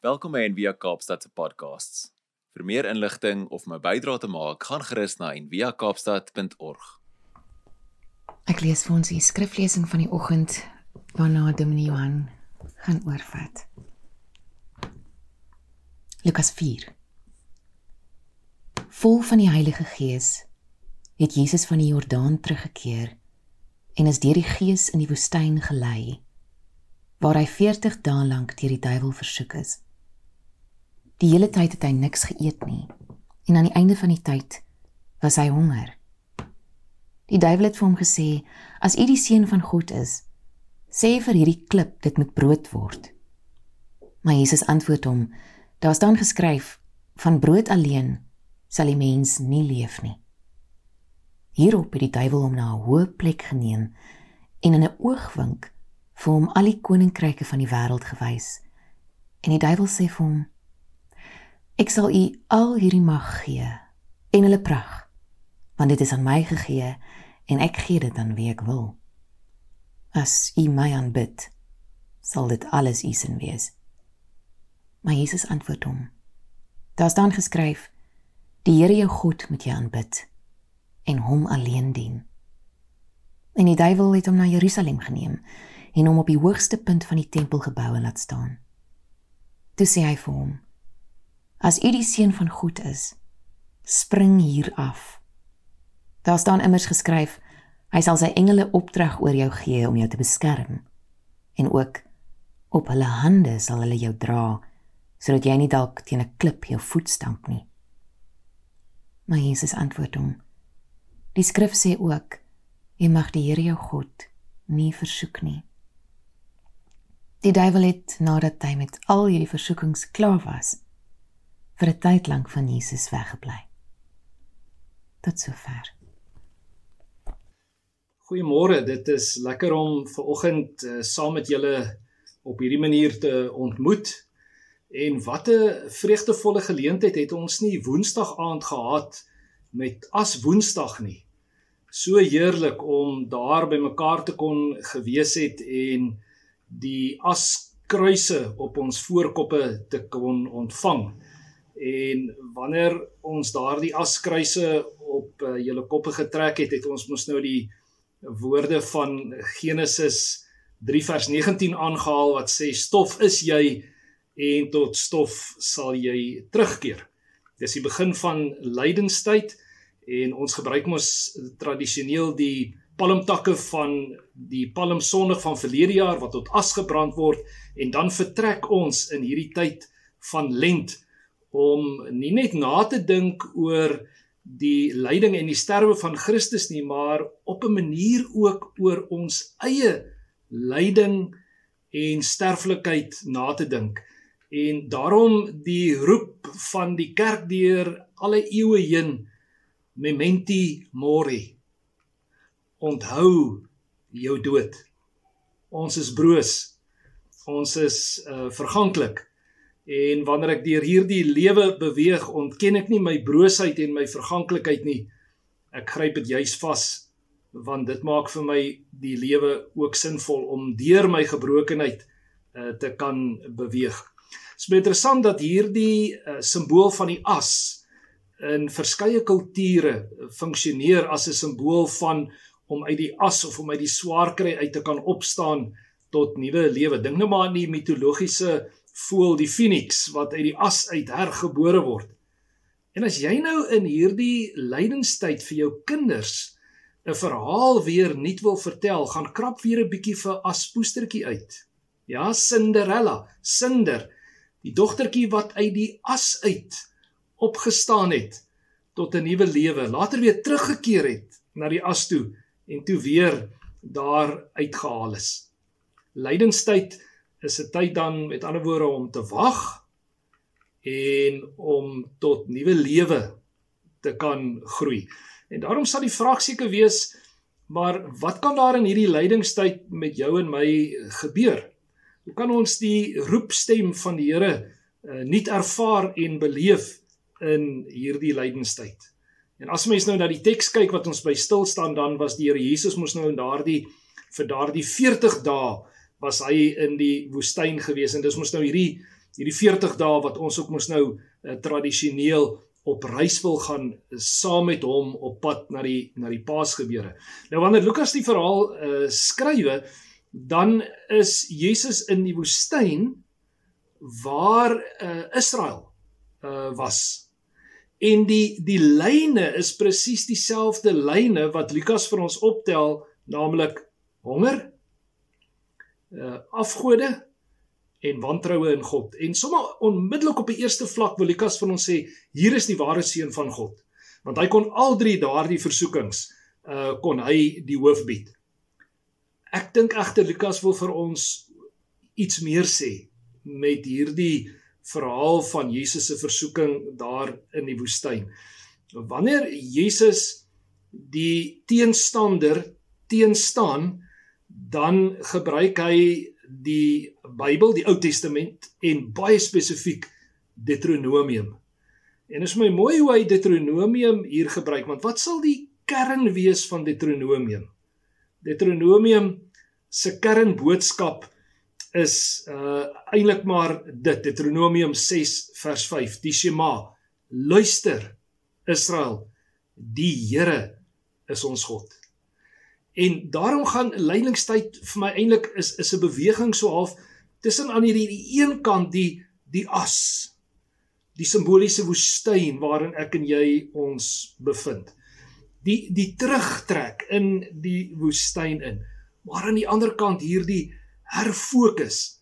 Welkom by Envia Kaapstad se podcasts. Vir meer inligting of my bydrae te maak, gaan gerus na enviakaapstad.org. Ek lees vir ons die skriflesing van die oggend waarna Dominee Johan gaan oorvat. Lukas 4. Vol van die Heilige Gees het Jesus van die Jordaan teruggekeer en is deur die Gees in die woestyn gelei waar hy 40 dae lank deur die duiwel versoek is. Die hele tyd het hy niks geëet nie. En aan die einde van die tyd was hy honger. Die duiwel het vir hom gesê: "As u die seun van God is, sê vir hierdie klip dit moet brood word." Maar Jesus antwoord hom: "Daar staan geskryf: Van brood alleen sal die mens nie leef nie." Hierop het die duiwel hom na 'n hoë plek geneem en in 'n oogwink vir hom al die koninkryke van die wêreld gewys. En die duiwel sê vir hom: Ek sal u al hierdie mag gee en hulle prag, want dit is aan my gegee en ek gee dit aan wie ek wil. As u my aanbid, sal dit alles u sin wees. Maar Jesus antwoord hom: Daar staan geskryf: Die Here jou God moet jy aanbid en hom alleen dien. En die duiwel het hom na Jerusalem geneem en hom op die hoogste punt van die tempelgeboue laat staan. Toe sê hy vir hom: As u die seun van God is, spring hier af. Daar staan immers geskryf: Hy sal sy engele opdrag oor jou gee om jou te beskerm en ook op hulle hande sal hulle jou dra sodat jy nie dalk teen 'n klip jou voet stamp nie. Maar Jesus antwoord hom: Die skrif sê ook: Jy mag die Here jou God nie versoek nie. Die duiwel het nadat hy met al hierdie versoekings klaar was, vir 'n tyd lank van Jesus weggebly. Tot sover. Goeiemôre, dit is lekker om ver oggend uh, saam met julle op hierdie manier te ontmoet. En wat 'n vreugdevolle geleentheid het ons nie Woensdag aand gehad met as Woensdag nie. So heerlik om daar by mekaar te kon gewees het en die askruise op ons voorkoppe te kon ontvang en wanneer ons daardie askruise op uh, julle koppe getrek het, het ons mos nou die woorde van Genesis 3 vers 19 aangehaal wat sê stof is jy en tot stof sal jy terugkeer. Dis die begin van lydenstyd en ons gebruik mos tradisioneel die palmtakke van die palmsonnig van verlede jaar wat tot as gebrand word en dan vertrek ons in hierdie tyd van lent om nie net na te dink oor die lyding en die sterwe van Christus nie, maar op 'n manier ook oor ons eie lyding en sterflikheid na te dink. En daarom die roep van die kerk deur alle eeue heen mementi mori. Onthou jou dood. Ons is broos. Ons is uh, verganklik. En wanneer ek deur hierdie lewe beweeg, ontken ek nie my broosheid en my verganklikheid nie. Ek gryp dit juis vas want dit maak vir my die lewe ook sinvol om deur my gebrokenheid uh, te kan beweeg. Dit is interessant dat hierdie uh, simbool van die as in verskeie kulture funksioneer as 'n simbool van om uit die as of om uit die swaar kry uit te kan opstaan tot nuwe lewe. Dink nou maar aan die mitologiese voel die Phoenix wat uit die as uit hergebore word. En as jy nou in hierdie lydenstyd vir jou kinders 'n verhaal weer nuut wil vertel, gaan krap weer 'n bietjie vir Aspoestertjie uit. Ja, Cinderella, Cinder, die dogtertjie wat uit die as uit opgestaan het tot 'n nuwe lewe, later weer teruggekeer het na die as toe en toe weer daar uitgehaal is. Lydenstyd is 'n tyd dan met ander woorde om te wag en om tot nuwe lewe te kan groei. En daarom sal die vraag seker wees, maar wat kan daar in hierdie lydingstyd met jou en my gebeur? Hoe kan ons die roepstem van die Here uh, nuut ervaar en beleef in hierdie lydingstyd? En as mens nou na die teks kyk wat ons by stil staan, dan was die Here Jesus mos nou in daardie vir daardie 40 dae was hy in die woestyn gewees en dis mos nou hierdie hierdie 40 dae wat ons ook mos nou uh, tradisioneel op reis wil gaan saam met hom op pad na die na die Paasgebeure. Nou wanneer Lukas die verhaal uh, skrywe, dan is Jesus in die woestyn waar uh, Israel uh, was. En die die lyne is presies dieselfde lyne wat Lukas vir ons optel, naamlik honger, uh, afgode en wantroue in God. En sommer onmiddellik op die eerste vlak wil Lukas van ons sê, hier is die ware seun van God. Want hy kon al drie daardie versoekings uh kon hy die hoof bied. Ek dink egter Lukas wil vir ons iets meer sê met hierdie verhaal van Jesus se versoeking daar in die woestyn. Wanneer Jesus die teenstander teenstaan, dan gebruik hy die Bybel, die Ou Testament en baie spesifiek Deuteronomium. En is my mooi hoe hy Deuteronomium hier gebruik want wat sal die kern wees van Deuteronomium? Deuteronomium se kernboodskap is uh eintlik maar dit Deuteronomium 6 vers 5 die Shema luister Israel die Here is ons God En daarom gaan lydingstyd vir my eintlik is is 'n beweging so half tussen aan hierdie die een kant die die as die simboliese woestyn waarin ek en jy ons bevind. Die die terugtrek in die woestyn in. Maar aan die ander kant hierdie herfokus.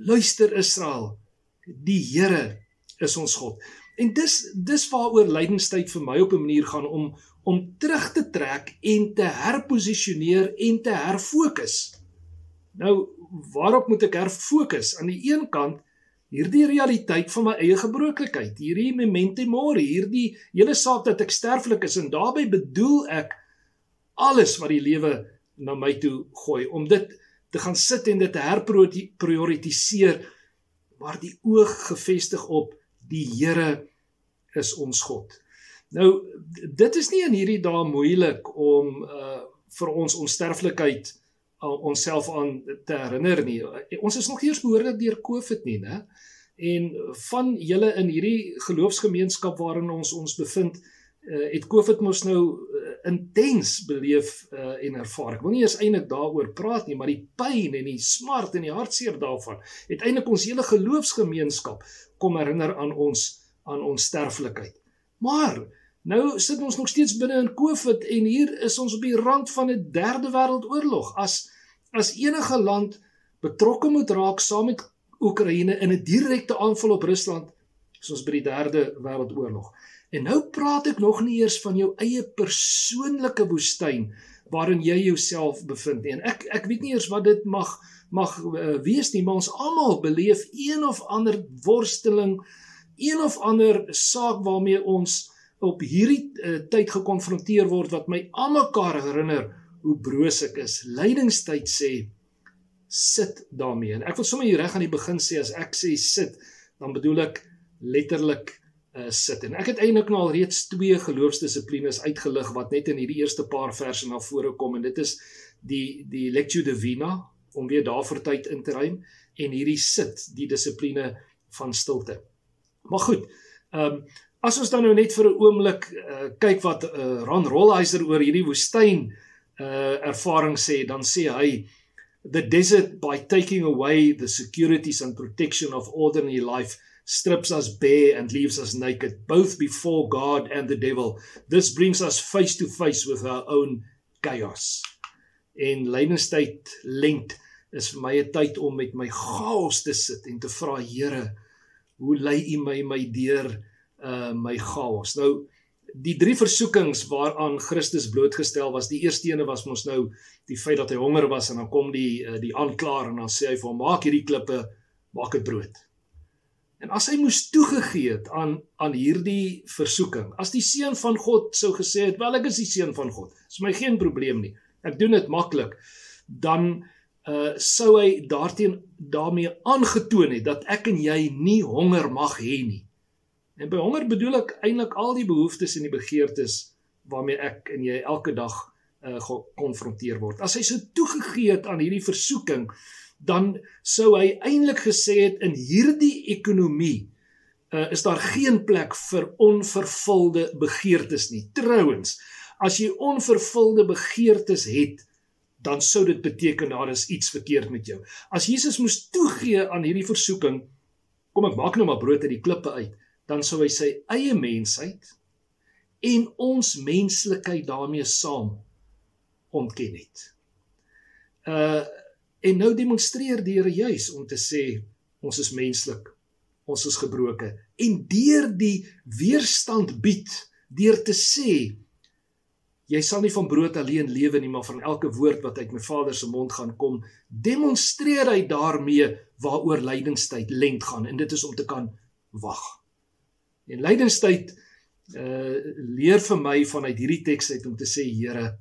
Luister Israel, die Here is ons God. En dis dis waaroor lydingstyd vir my op 'n manier gaan om om terug te trek en te herposisioneer en te herfokus. Nou, waarop moet ek herfokus? Aan die een kant hierdie realiteit van my eie gebrokenheid, hierdie memento mori, hierdie hele saak dat ek sterflik is en daarbey bedoel ek alles wat die lewe na my toe gooi om dit te gaan sit en dit te herprioritiseer waar die oog gefestig op die Here is ons God. Nou dit is nie in hierdie dae moeilik om uh vir ons onsterflikheid uh, onsself aan te herinner nie. Ons is nog eers behoorlik deur Covid nie, né? En van julle in hierdie geloofsgemeenskap waarin ons ons bevind, uh, het Covid mos nou uh, intens beleef uh, en ervaar. Ek wil nie eens eintlik daaroor praat nie, maar die pyn en die smart en die hartseer daarvan het eintlik ons hele geloofsgemeenskap kom herinner aan ons aan ons sterflikheid. Maar Nou sit ons nog steeds binne in Covid en hier is ons op die rand van 'n derde wêreldoorlog. As as enige land betrokke moet raak saam met Oekraïne in 'n direkte aanval op Rusland, is ons by die derde wêreldoorlog. En nou praat ek nog nie eers van jou eie persoonlike woestyn waarin jy jouself bevind nie. En ek ek weet nie eers wat dit mag mag uh, wees nie, maar ons almal beleef een of ander worsteling, een of ander saak waarmee ons op hierdie uh, tyd gekonfronteer word wat my almekaar herinner hoe broos ek is. Lydingstyd sê sit daarmee. En ek wil sommer hier reg aan die begin sê as ek sê sit, dan bedoel ek letterlik uh, sit. En ek het eintlik nou al reeds twee geloofsdissiplines uitgelig wat net in hierdie eerste paar verse na vore kom en dit is die die lectio divina om weer daarvoor tyd in te ruim en hierdie sit, die dissipline van stilte. Maar goed, ehm um, As ons dan nou net vir 'n oomblik uh, kyk wat uh, Ron Rolheiser oor hierdie woestyn uh, ervaring sê, dan sê hy the desert by taking away the securities and protection of ordinary life strips us bare and leaves us naked both before God and the devil. This brings us face to face with our own chaos. En lydenstyd lent is vir my 'n tyd om met my chaos te sit en te vra Here, hoe lei U my my deur uh my chaos. Nou die drie versoekings waaraan Christus blootgestel was, die eerste ene was mos nou die feit dat hy honger was en dan kom die uh, die aanklaer en dan sê hy vir hom maak hierdie klippe maak dit brood. En as hy moes toegegee het aan aan hierdie versoeking, as die seun van God sou gesê het, wel ek is die seun van God. Dis my geen probleem nie. Ek doen dit maklik. Dan uh sou hy daarteen daarmee aangetoon het dat ek en jy nie honger mag hê nie. En by honger bedoel ek eintlik al die behoeftes en die begeertes waarmee ek en jy elke dag uh, gekonfronteer word. As hy so toegegee het aan hierdie versoeking, dan sou hy eintlik gesê het in hierdie ekonomie uh, is daar geen plek vir onvervulde begeertes nie. Trouwens, as jy onvervulde begeertes het, dan sou dit beteken daar is iets verkeerd met jou. As Jesus moes toegee aan hierdie versoeking, kom ek maak nou maar brood uit die klippe uit, dan sou hy sy eie mensheid en ons menslikheid daarmee saam ontken het. Uh en nou demonstreer die Here juis om te sê ons is menslik, ons is gebroken en deur die weerstand bied deur te sê jy sal nie van brood alleen lewe nie maar van elke woord wat uit my Vader se mond gaan kom demonstreer hy daarmee waaroor lydingstyd lent gaan en dit is om te kan wag. En lydingstyd uh leer vir my vanuit hierdie teks uit om te sê Here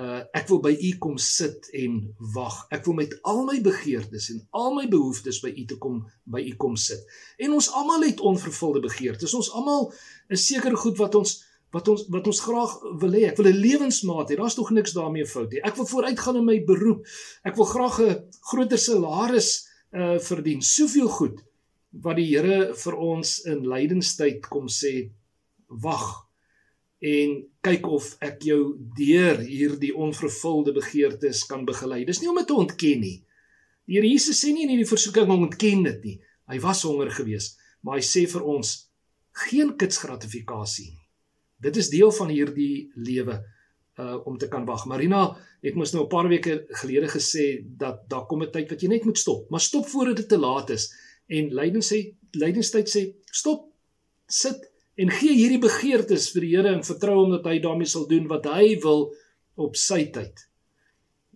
uh ek wil by u kom sit en wag. Ek wil met al my begeertes en al my behoeftes by u te kom by u kom sit. En ons almal het onvervulde begeertes. Ons almal is seker goed wat ons wat ons wat ons graag wil hê. Ek wil 'n lewensmaat hê. Daar's tog niks daarmee fout nie. Ek wil vooruitgaan in my beroep. Ek wil graag 'n groter salaris uh verdien. Soveel goed wat die Here vir ons in lydenstyd kom sê wag en kyk of ek jou deur hierdie onvervulde begeertes kan begelei. Dis nie om dit te ontken nie. Die Here Jesus sê nie in hierdie versoeking om ontken dit nie. Hy was honger geweest, maar hy sê vir ons geen kitsgratifikasie nie. Dit is deel van hierdie lewe uh om te kan wag. Marina het mos nou 'n paar weke gelede gesê dat daar kom 'n tyd wat jy net moet stop, maar stop voordat dit te laat is. En lyding sê lydingstyd sê stop. Sit en gee hierdie begeertes vir die Here en vertrou hom dat hy daarmee sal doen wat hy wil op sy tyd.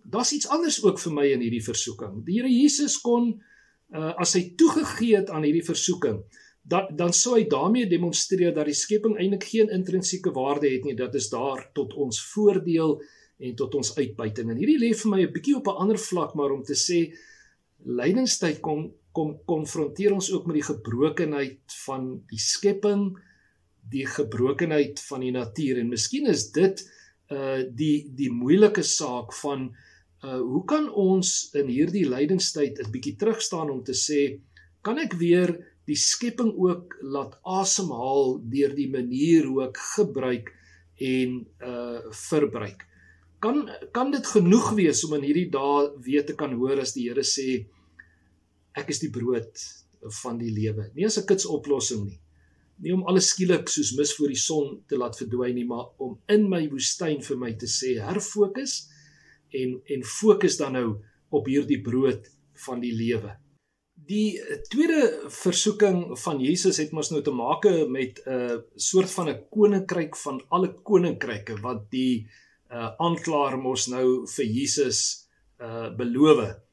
Daar's iets anders ook vir my in hierdie versoeking. Die Here Jesus kon uh, as hy toegegee het aan hierdie versoeking, dan dan sou hy daarmee demonstreer dat die skepping eintlik geen intrinsieke waarde het nie, dat is daar tot ons voordeel en tot ons uitbuiting. En hierdie lê vir my 'n bietjie op 'n ander vlak, maar om te sê lydingstyd kom kom konfronteer ons ook met die gebrokenheid van die skepping, die gebrokenheid van die natuur. En miskien is dit uh die die moeilike saak van uh hoe kan ons in hierdie lydingstyd 'n bietjie terug staan om te sê kan ek weer die skepping ook laat asemhaal deur die manier hoe ek gebruik en uh verbruik? Kan kan dit genoeg wees om in hierdie dae weer te kan hoor as die Here sê ek is die brood van die lewe nie as 'n kitsoplossing nie nie om alles skielik soos mis voor die son te laat verdwyn nie, maar om in my woestyn vir my te sê herfokus en en fokus dan nou op hierdie brood van die lewe. Die tweede versoeking van Jesus het mos nou te maak met 'n uh, soort van 'n koninkryk van alle koninkryke wat die uh, aanklaer mos nou vir Jesus uh beloof.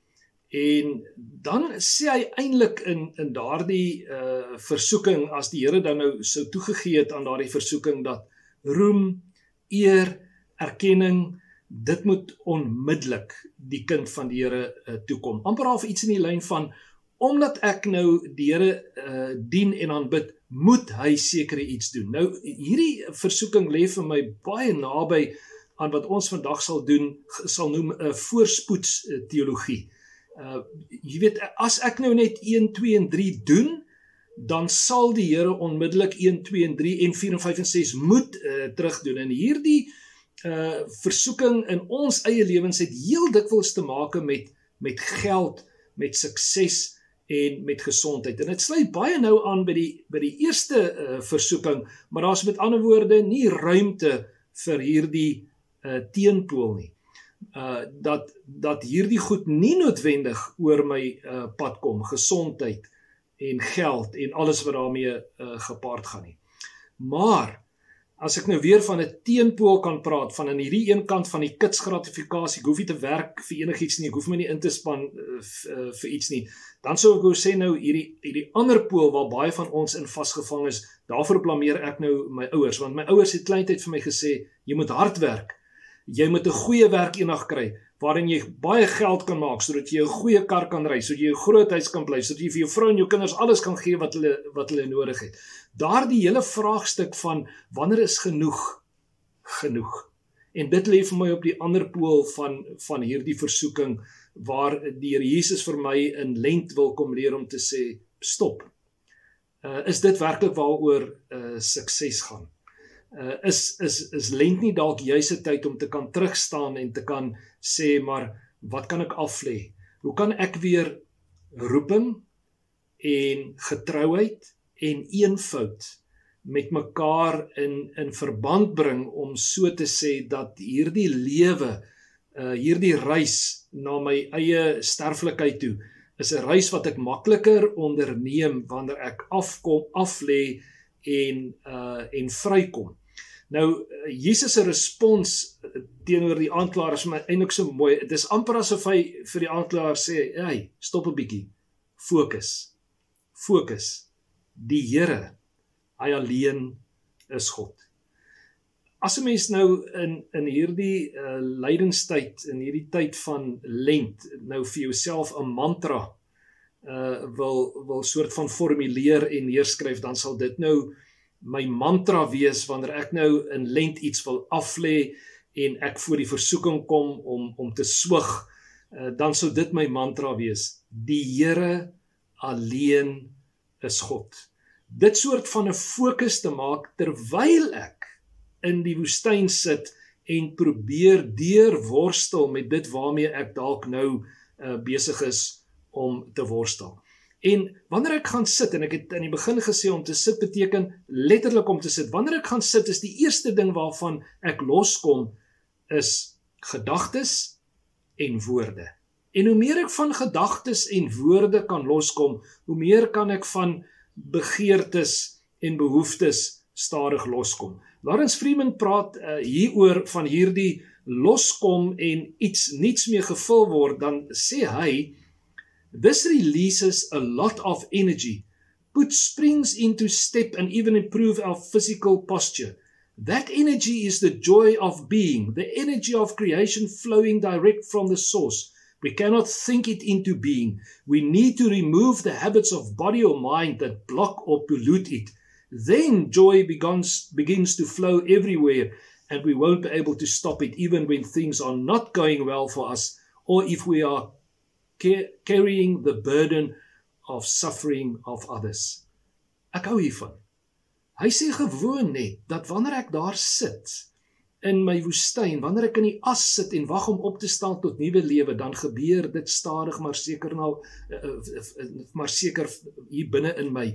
En dan sê hy eintlik in in daardie uh versoeking as die Here dan nou sou toegegee het aan daardie versoeking dat roem, eer, erkenning dit moet onmiddellik die kind van die Here uh, toekom. amper half iets in die lyn van omdat ek nou die Here uh dien en aanbid, moet hy sekere iets doen. Nou hierdie versoeking lê vir my baie naby aan wat ons vandag sal doen sal noem 'n uh, voorspoeds uh, teologie uh jy weet as ek nou net 1 2 en 3 doen dan sal die Here onmiddellik 1 2 en 3 en 4 en 5 en 6 moet uh terugdoen. En hierdie uh versoeking in ons eie lewens het heel dikwels te maak met met geld met sukses en met gesondheid. En dit sluit baie nou aan by die by die eerste uh versoeking maar daar's met ander woorde nie ruimte vir hierdie uh teenpool nie uh dat dat hierdie goed nie noodwendig oor my uh pad kom gesondheid en geld en alles wat daarmee uh gepaard gaan nie. Maar as ek nou weer van 'n teenpool kan praat van aan hierdie een kant van die kitsgratifikasie, ek hoef nie te werk vir enigiets nie, ek hoef my nie in te span uh, uh, vir iets nie. Dan sou ek wou sê nou hierdie hierdie ander pool waar baie van ons in vasgevang is, daarvoor blameer ek nou my ouers want my ouers het kleintyd vir my gesê jy moet hard werk jy moet 'n goeie werk eendag kry waarin jy baie geld kan maak sodat jy 'n goeie kar kan ry, sodat jy 'n groot huis kan bly, sodat jy vir jou vrou en jou kinders alles kan gee wat hulle wat hulle nodig het. Daardie hele vraagstuk van wanneer is genoeg genoeg? En dit lê vir my op die ander pool van van hierdie versoeking waar die Here Jesus vir my in lent wil kom leer om te sê stop. Uh is dit werklik waaroor uh sukses gaan? Uh is is is lent nie dalk juis 'n tyd om te kan terugstaan en te kan sê maar wat kan ek aflê? Hoe kan ek weer roeping en getrouheid en eenvoud met mekaar in in verband bring om so te sê dat hierdie lewe uh hierdie reis na my eie sterflikheid toe is 'n reis wat ek makliker onderneem wanneer ek afkom af lê en uh en vrykom. Nou Jesus se respons teenoor die aanklaer is my eintlik so mooi. Dit is amper asof hy vir die aanklaer sê, "Hey, stop 'n bietjie. Fokus. Fokus. Die Here, hy alleen is God." As 'n mens nou in in hierdie uh, lydingstyd in hierdie tyd van lent nou vir jouself 'n mantra uh wil wil soort van formuleer en neerskryf dan sal dit nou my mantra wees wanneer ek nou in lent iets wil aflê en ek voor die versoeking kom om om te swig uh, dan sou dit my mantra wees die Here alleen is God dit soort van 'n fokus te maak terwyl ek in die woestyn sit en probeer deurworstel met dit waarmee ek dalk nou uh, besig is om te worstel. En wanneer ek gaan sit en ek het aan die begin gesê om te sit beteken letterlik om te sit. Wanneer ek gaan sit is die eerste ding waarvan ek loskom is gedagtes en woorde. En hoe meer ek van gedagtes en woorde kan loskom, hoe meer kan ek van begeertes en behoeftes stadig loskom. Lawrence Freeman praat uh, hieroor van hierdie loskom en iets niets meer gevul word, dan sê hy this releases a lot of energy, puts springs into step and even improve our physical posture. That energy is the joy of being, the energy of creation flowing direct from the source. We cannot think it into being. We need to remove the habits of body or mind that block or pollute it. then joy begins begins to flow everywhere and we won't be able to stop it even when things are not going well for us or if we are ca carrying the burden of suffering of others. Ek hou hiervan. Hy sê gewoon net dat wanneer ek daar sit in my woestyn, wanneer ek in die as sit en wag om op te staan tot nuwe lewe, dan gebeur dit stadig maar seker nou maar seker hier binne in my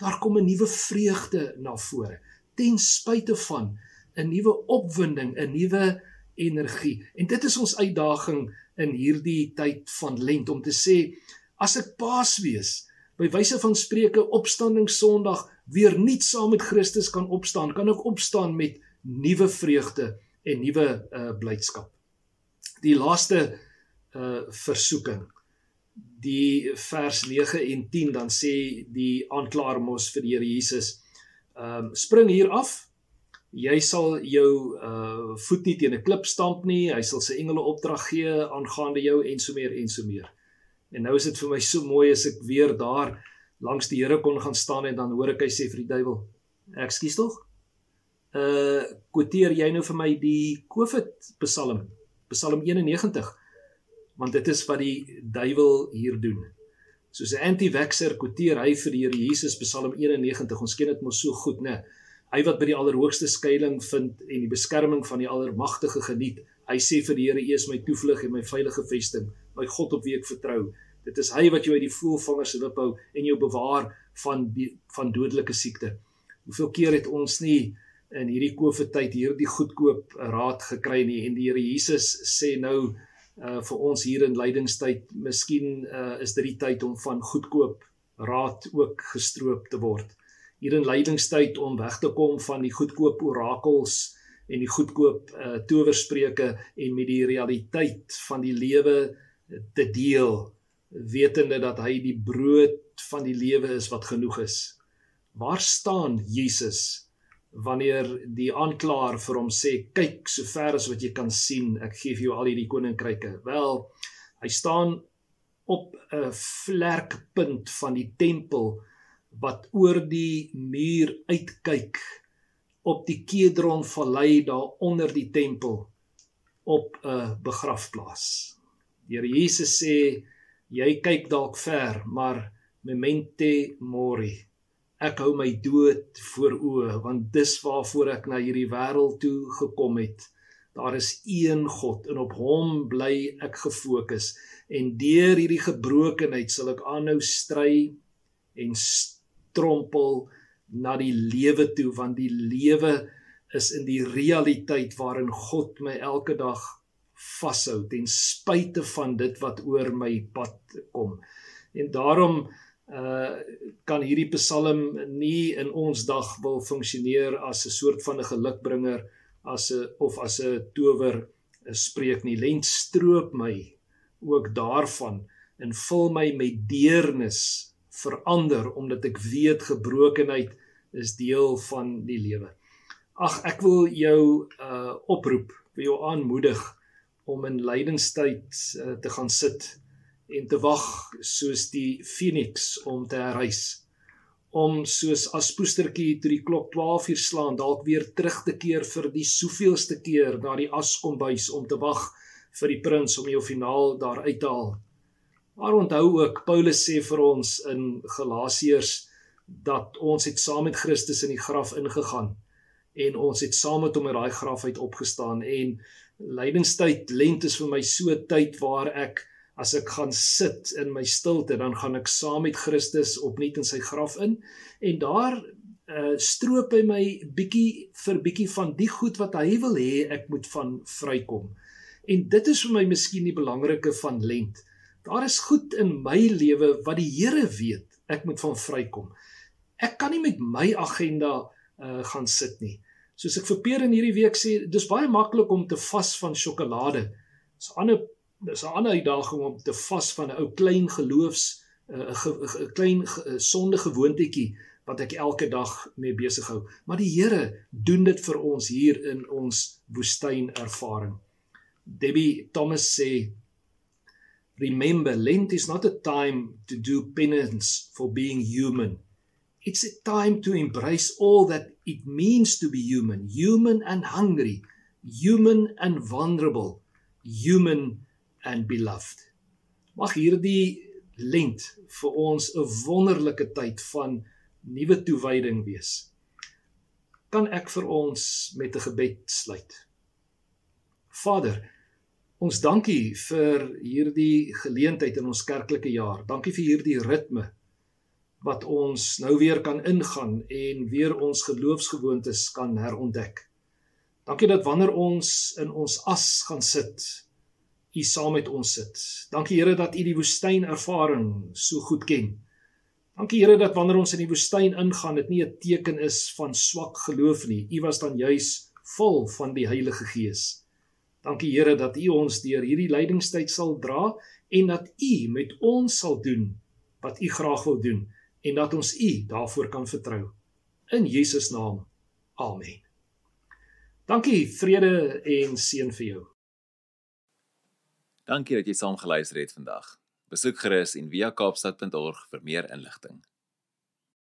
daar kom 'n nuwe vreugde na vore ten spyte van 'n nuwe opwinding, 'n nuwe energie. En dit is ons uitdaging in hierdie tyd van lent om te sê as ek Paasfees by wyse van Spreuke opstanding Sondag weer nuut saam met Christus kan opstaan, kan ek opstaan met nuwe vreugde en nuwe uh, blydskap. Die laaste uh versoeking die vers 9 en 10 dan sê die aanklaer mos vir die Here Jesus ehm um, spring hier af jy sal jou uh voet nie teen 'n klip stamp nie hy sal sy engele opdrag gee aangaande jou en so meer en so meer en nou is dit vir my so mooi as ek weer daar langs die Here kon gaan staan en dan hoor ek hy sê vir die duiwel ekskuus tog uh quoteer jy nou vir my die Covid Psalm Psalm 91 want dit is wat die duiwel hier doen. Soos 'n anti-vaxxer quoteer hy vir die Here Jesus Psalm 91. Ons ken dit mos so goed, né? Hy wat by die allerhoogste skuilings vind en die beskerming van die Allermagtige geniet. Hy sê vir die Here: "U is my toevlug en my veilige vesting, my God op wie ek vertrou." Dit is hy wat jou uit die voelvanger se wip hou en jou bewaar van die, van dodelike siekte. Hoeveel keer het ons nie in hierdie COVID tyd hierdie goedkoop raad gekry nie en die Here Jesus sê nou uh vir ons hier in lydingstyd, miskien uh is dit die tyd om van goedkoop raad ook gestroop te word. Hier in lydingstyd om weg te kom van die goedkoop orakels en die goedkoop uh towerspreuke en met die realiteit van die lewe te deel, wetende dat hy die brood van die lewe is wat genoeg is. Waar staan Jesus wanneer die aanklaer vir hom sê kyk so ver as wat jy kan sien ek gee vir jou al hierdie koninkryke wel hy staan op 'n vlerkpunt van die tempel wat oor die muur uitkyk op die Kedron vallei daar onder die tempel op 'n begrafplaas Die Here Jesus sê jy kyk dalk ver, maar memento mori. Ek hou my dood voor oë want dis waarvoor ek na hierdie wêreld toe gekom het. Daar is een God en op hom bly ek gefokus en deur hierdie gebrokenheid sal ek aanhou stry en strompel na die lewe toe want die lewe is in die realiteit waarin God my elke dag vashou ten spyte van dit wat oor my pad kom. En daarom uh kan hierdie Psalm nie in ons dag wil funksioneer as 'n soort van 'n gelukbringer as 'n of as 'n tower spreek nie. Lent stroop my ook daarvan en vul my met deernis verander omdat ek weet gebrokenheid is deel van die lewe. Ag ek wil jou uh oproep, wil jou aanmoedig om in lydenstyd uh, te gaan sit en te wag soos die Phoenix om te herrys om soos as poestertjie toe die klok 12 uur slaan dalk weer terug te keer vir die soveelste keer na die askombuis om te wag vir die prins om jou finaal daar uit te haal. Maar onthou ook Paulus sê vir ons in Galasiërs dat ons het saam met Christus in die graf ingegaan en ons het saam met hom uit daai graf uit opgestaan en lydenstyd lent is vir my so tyd waar ek as ek gaan sit in my stilte dan gaan ek saam met Christus opnuut in sy graf in en daar uh, stroop hy my bietjie vir bietjie van die goed wat hy wil hê ek moet van vrykom. En dit is vir my miskien die belangrike van lent. Daar is goed in my lewe wat die Here weet ek moet van vrykom. Ek kan nie met my agenda uh, gaan sit nie. Soos ek vir Peer in hierdie week sê, dis baie maklik om te vas van sjokolade. Dis 'n ander dis 'n ander uitdaging om te vas van 'n ou klein geloofs 'n klein sonde gewoontetjie wat ek elke dag mee besig hou. Maar die Here doen dit vir ons hier in ons woestyn ervaring. Debbie Thomas sê Remember Lent is not a time to do penance for being human. It's a time to embrace all that it means to be human, human and hungry, human and vulnerable, human and beloved. Mag hierdie lent vir ons 'n wonderlike tyd van nuwe toewyding wees. Kan ek vir ons met 'n gebed sluit? Vader, ons dankie vir hierdie geleentheid in ons kerklike jaar. Dankie vir hierdie ritme wat ons nou weer kan ingaan en weer ons geloofsgewoontes kan herontdek. Dankie dat wanneer ons in ons as gaan sit U saam met ons sit. Dankie Here dat U die woestyn ervaring so goed ken. Dankie Here dat wanneer ons in die woestyn ingaan, dit nie 'n teken is van swak geloof nie. U was dan juis vol van die Heilige Gees. Dankie Here dat U ons deur hierdie lydingstyd sal dra en dat U met ons sal doen wat U graag wil doen en dat ons U daarvoor kan vertrou. In Jesus naam. Amen. Dankie, vrede en seën vir jou. Dankie dat jy saam geluister het vandag. Besoek gerus en via kaapstad.org vir meer inligting.